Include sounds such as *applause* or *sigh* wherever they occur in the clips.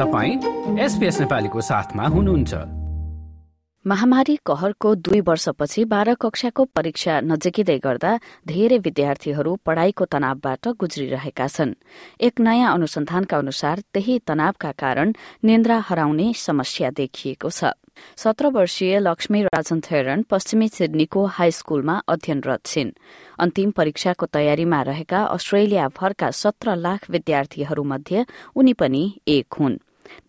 तपाईँ एसपिएस नेपालीको साथमा हुनुहुन्छ। महामारी कहरको दुई वर्षपछि बाह्र कक्षाको परीक्षा नजिकिँदै गर्दा धेरै विद्यार्थीहरू पढ़ाईको तनावबाट गुज्रिरहेका छन्। एक नयाँ अनुसन्धानका अनुसार त्यही तनावका कारण निन्द्रा हराउने समस्या देखिएको छ। सत्र वर्षीय लक्ष्मी राजन थेरन पश्चिमी सिडनीको हाई स्कूलमा अध्ययनरत छिन्। अन्तिम परीक्षाको तयारीमा रहेका अस्ट्रेलिया भरका सत्र लाख विद्यार्थीहरूमध्ये उनी पनि एक हुन्।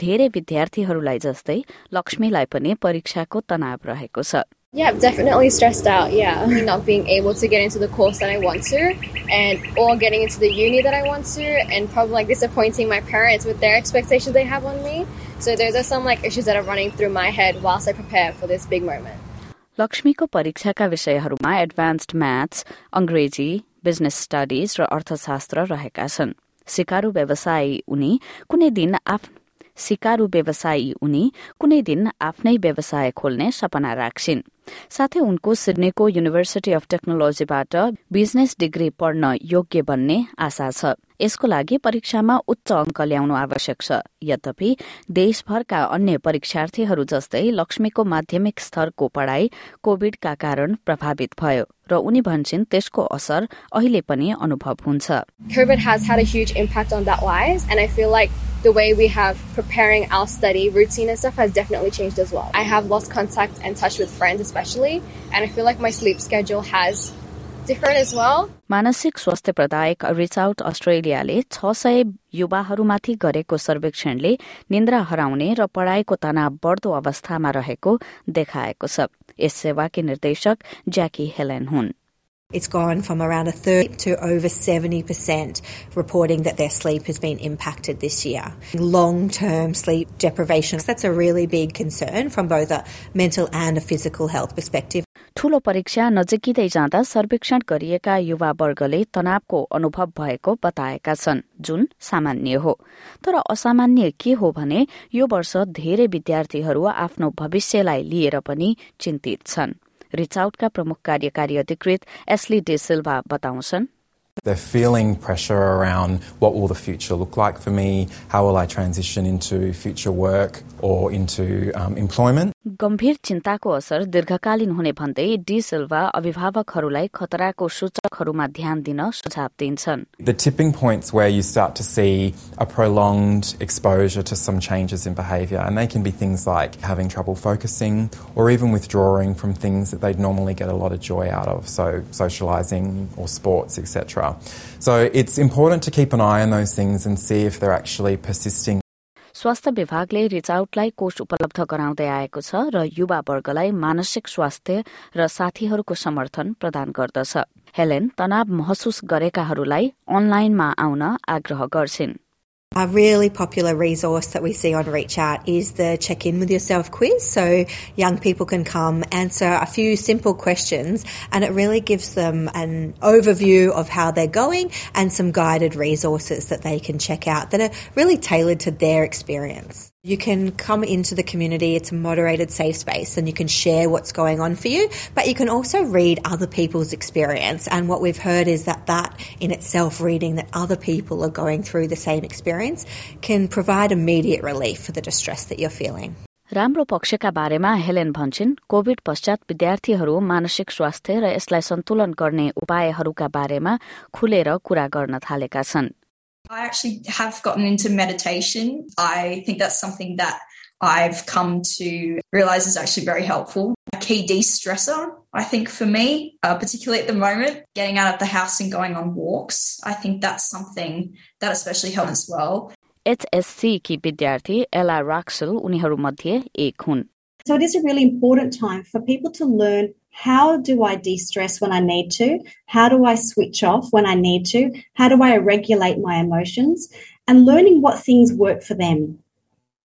धेरै विद्यार्थीहरूलाई जस्तै लक्ष्मीलाई पनि परीक्षाको तनाव रहेको छ Yeah, definitely stressed out. Yeah, not being able to get into the course that I want to, and or getting into the uni that I want to, and probably like disappointing my parents with their expectations they have on me. So those are some like issues that are running through my head whilst I prepare for this big moment. लक्ष्मीको परीक्षाका विषयहरूमा advanced maths अंग्रेजी business studies र अर्थशास्त्र रहेका छन् सिकारु व्यवसायी उनी कुनै दिन आफ्नो सिकारु व्यवसायी उनी कुनै दिन आफ्नै व्यवसाय खोल्ने सपना राख्छिन्। साथै उनको सिडनीको युनिभर्सिटी अफ टेक्नोलोजीबाट बिजनेस डिग्री पढ्न योग्य बन्ने आशा छ। यसको लागि परीक्षामा उच्च अङ्क ल्याउनु आवश्यक छ। यद्यपि देशभरका अन्य परीक्षार्थीहरू जस्तै लक्ष्मीको माध्यमिक स्तरको पढ़ाई कोविडका कारण प्रभावित भयो र उनी भन्छन् त्यसको असर अहिले पनि अनुभव हुन्छ। The way we have preparing our study routine and stuff has definitely changed as well. I have lost contact and touch with friends, especially, and I feel like my sleep schedule has different as well. मानसिक स्वास्थ्य प्रदायक reach out अस्ट्रेलियाले छ सय युवाहरूमाथि गरेको सर्वेक्षणले निन्द्रा हराउने र पढ़ाईको तनाव बढ़दो अवस्थामा रहेको देखाएको छ यस सेवाकी निर्देशक ज्याकी हेलेन हुन् It's gone from around a third to over 70% reporting that their sleep has been impacted this year. Long term sleep deprivation, that's a really big concern from both a mental and a physical health perspective. ठूलो परीक्षा नजिकिँदै जाँदा सर्वेक्षण गरिएका युवा वर्गले तनावको अनुभव भएको बताएका छन् जुन सामान्य हो तर असामान्य के हो भने यो वर्ष धेरै विद्यार्थीहरू आफ्नो भविष्यलाई लिएर पनि चिन्तित छन् रिचआउटका प्रमुख कार्यकारी अधिकृत एसली डे सिल्भा बताउँछन्। They're feeling pressure around what will the future look like for me? How will I transition into future work or into um, employment? गम्भीर चिन्ताको असर दीर्घकालीन हुने भन्दै डी सिल्भा अभिभावकहरूलाई खतराको सूचकहरूमा ध्यान दिन सुझाव दिन्छन् The tipping points where you start to see a prolonged exposure to some changes in behaviour, and they can be things like having trouble focusing or even withdrawing from things that they'd normally get a lot of joy out of, so socialising or sports, etc. So it's important to keep an eye on those things and see if they're actually persisting स्वास्थ्य विभागले रिचआउटलाई कोष उपलब्ध गराउँदै आएको छ र युवा वर्गलाई मानसिक स्वास्थ्य र साथीहरूको समर्थन प्रदान गर्दछ हेलेन तनाव महसुस गरेकाहरूलाई अनलाइनमा आउन आग्रह गर्छिन् a really popular resource that we see on Reach Out is the check in with yourself quiz. So young people can come answer a few simple questions and it really gives them an overview of how they're going and some guided resources that they can check out that are really tailored to their experience. You can come into the community, it's a moderated safe space, and you can share what's going on for you, but you can also read other people's experience. And what we've heard is that that in itself, reading that other people are going through the same experience, can provide immediate relief for the distress that you're feeling. राम्रो पक्षका बारेमा Helen भन्छन् Covid पश्चात विद्यार्थीहरू मानसिक स्वास्थ्य र यसलाई सन्तुलन गर्ने उपायहरूका बारेमा खुलेर कुरा गर्न थालेका छन् I actually have gotten into meditation. I think that's something that I've come to realize is actually very helpful. A key de stressor, I think, for me, uh, particularly at the moment, getting out of the house and going on walks. I think that's something that especially helps as well. HSC की विद्यार्थी एला राक्सल उनीहरूमध्ये एक हुन् So it is a really important time for people to learn how do I de stress when I need to? How do I switch off when I need to? How do I regulate my emotions? And learning what things work for them.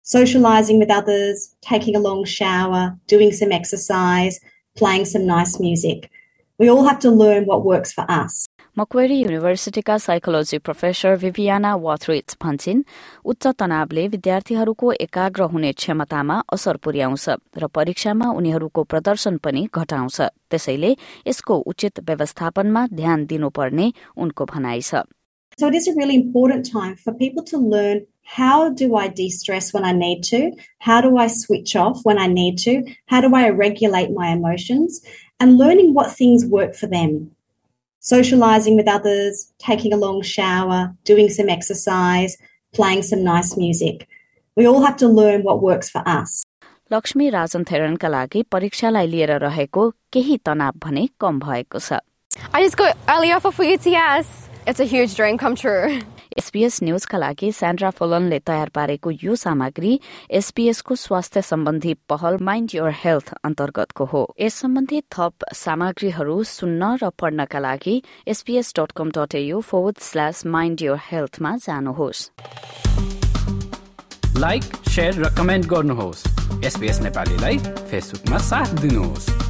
Socializing with others, taking a long shower, doing some exercise, playing some nice music. We all have to learn what works for us. Macquarie युनिभर्सिटीका psychology professor Viviana Wuthrich भन्छन् उच्च तनावले विद्यार्थीहरूको एकाग्र हुने क्षमतामा असर पुर्याउँछ र परीक्षामा उनीहरूको प्रदर्शन पनि घटाउँछ त्यसैले यसको उचित व्यवस्थापनमा ध्यान दिनुपर्ने उनको भनाइ छ So it is a really important time for people to learn how do I de stress when I need to? How do I switch off when I need to? How do I regulate my emotions? And learning what things work for them. Socializing with others, taking a long shower, doing some exercise, playing some nice music. We all have to learn what works for us. Lakshmi Rajan थेरनका लागि परीक्षालाई लिएर रहेको केही तनाव भने कम भएको छ I just got early offer for UTS. It's a huge dream come true. *laughs* SBS न्यूजका लागि Sandra फोलनले तयार पारेको यो सामग्री एसपीएसको स्वास्थ्य सम्बन्धी पहल माइन्ड योर हेल्थ अन्तर्गतको हो। यस सम्बन्धी थप सामग्रीहरू सुन्न र पढ्नका लागि SBS dot com dot AU forward slash mind your हेल्थमा जानुहोस्। लाइक र कमेन्ट गर्नुहोस्। एसपीएस नेपालीलाई फेसबुकमा साथ दिनुहोस्।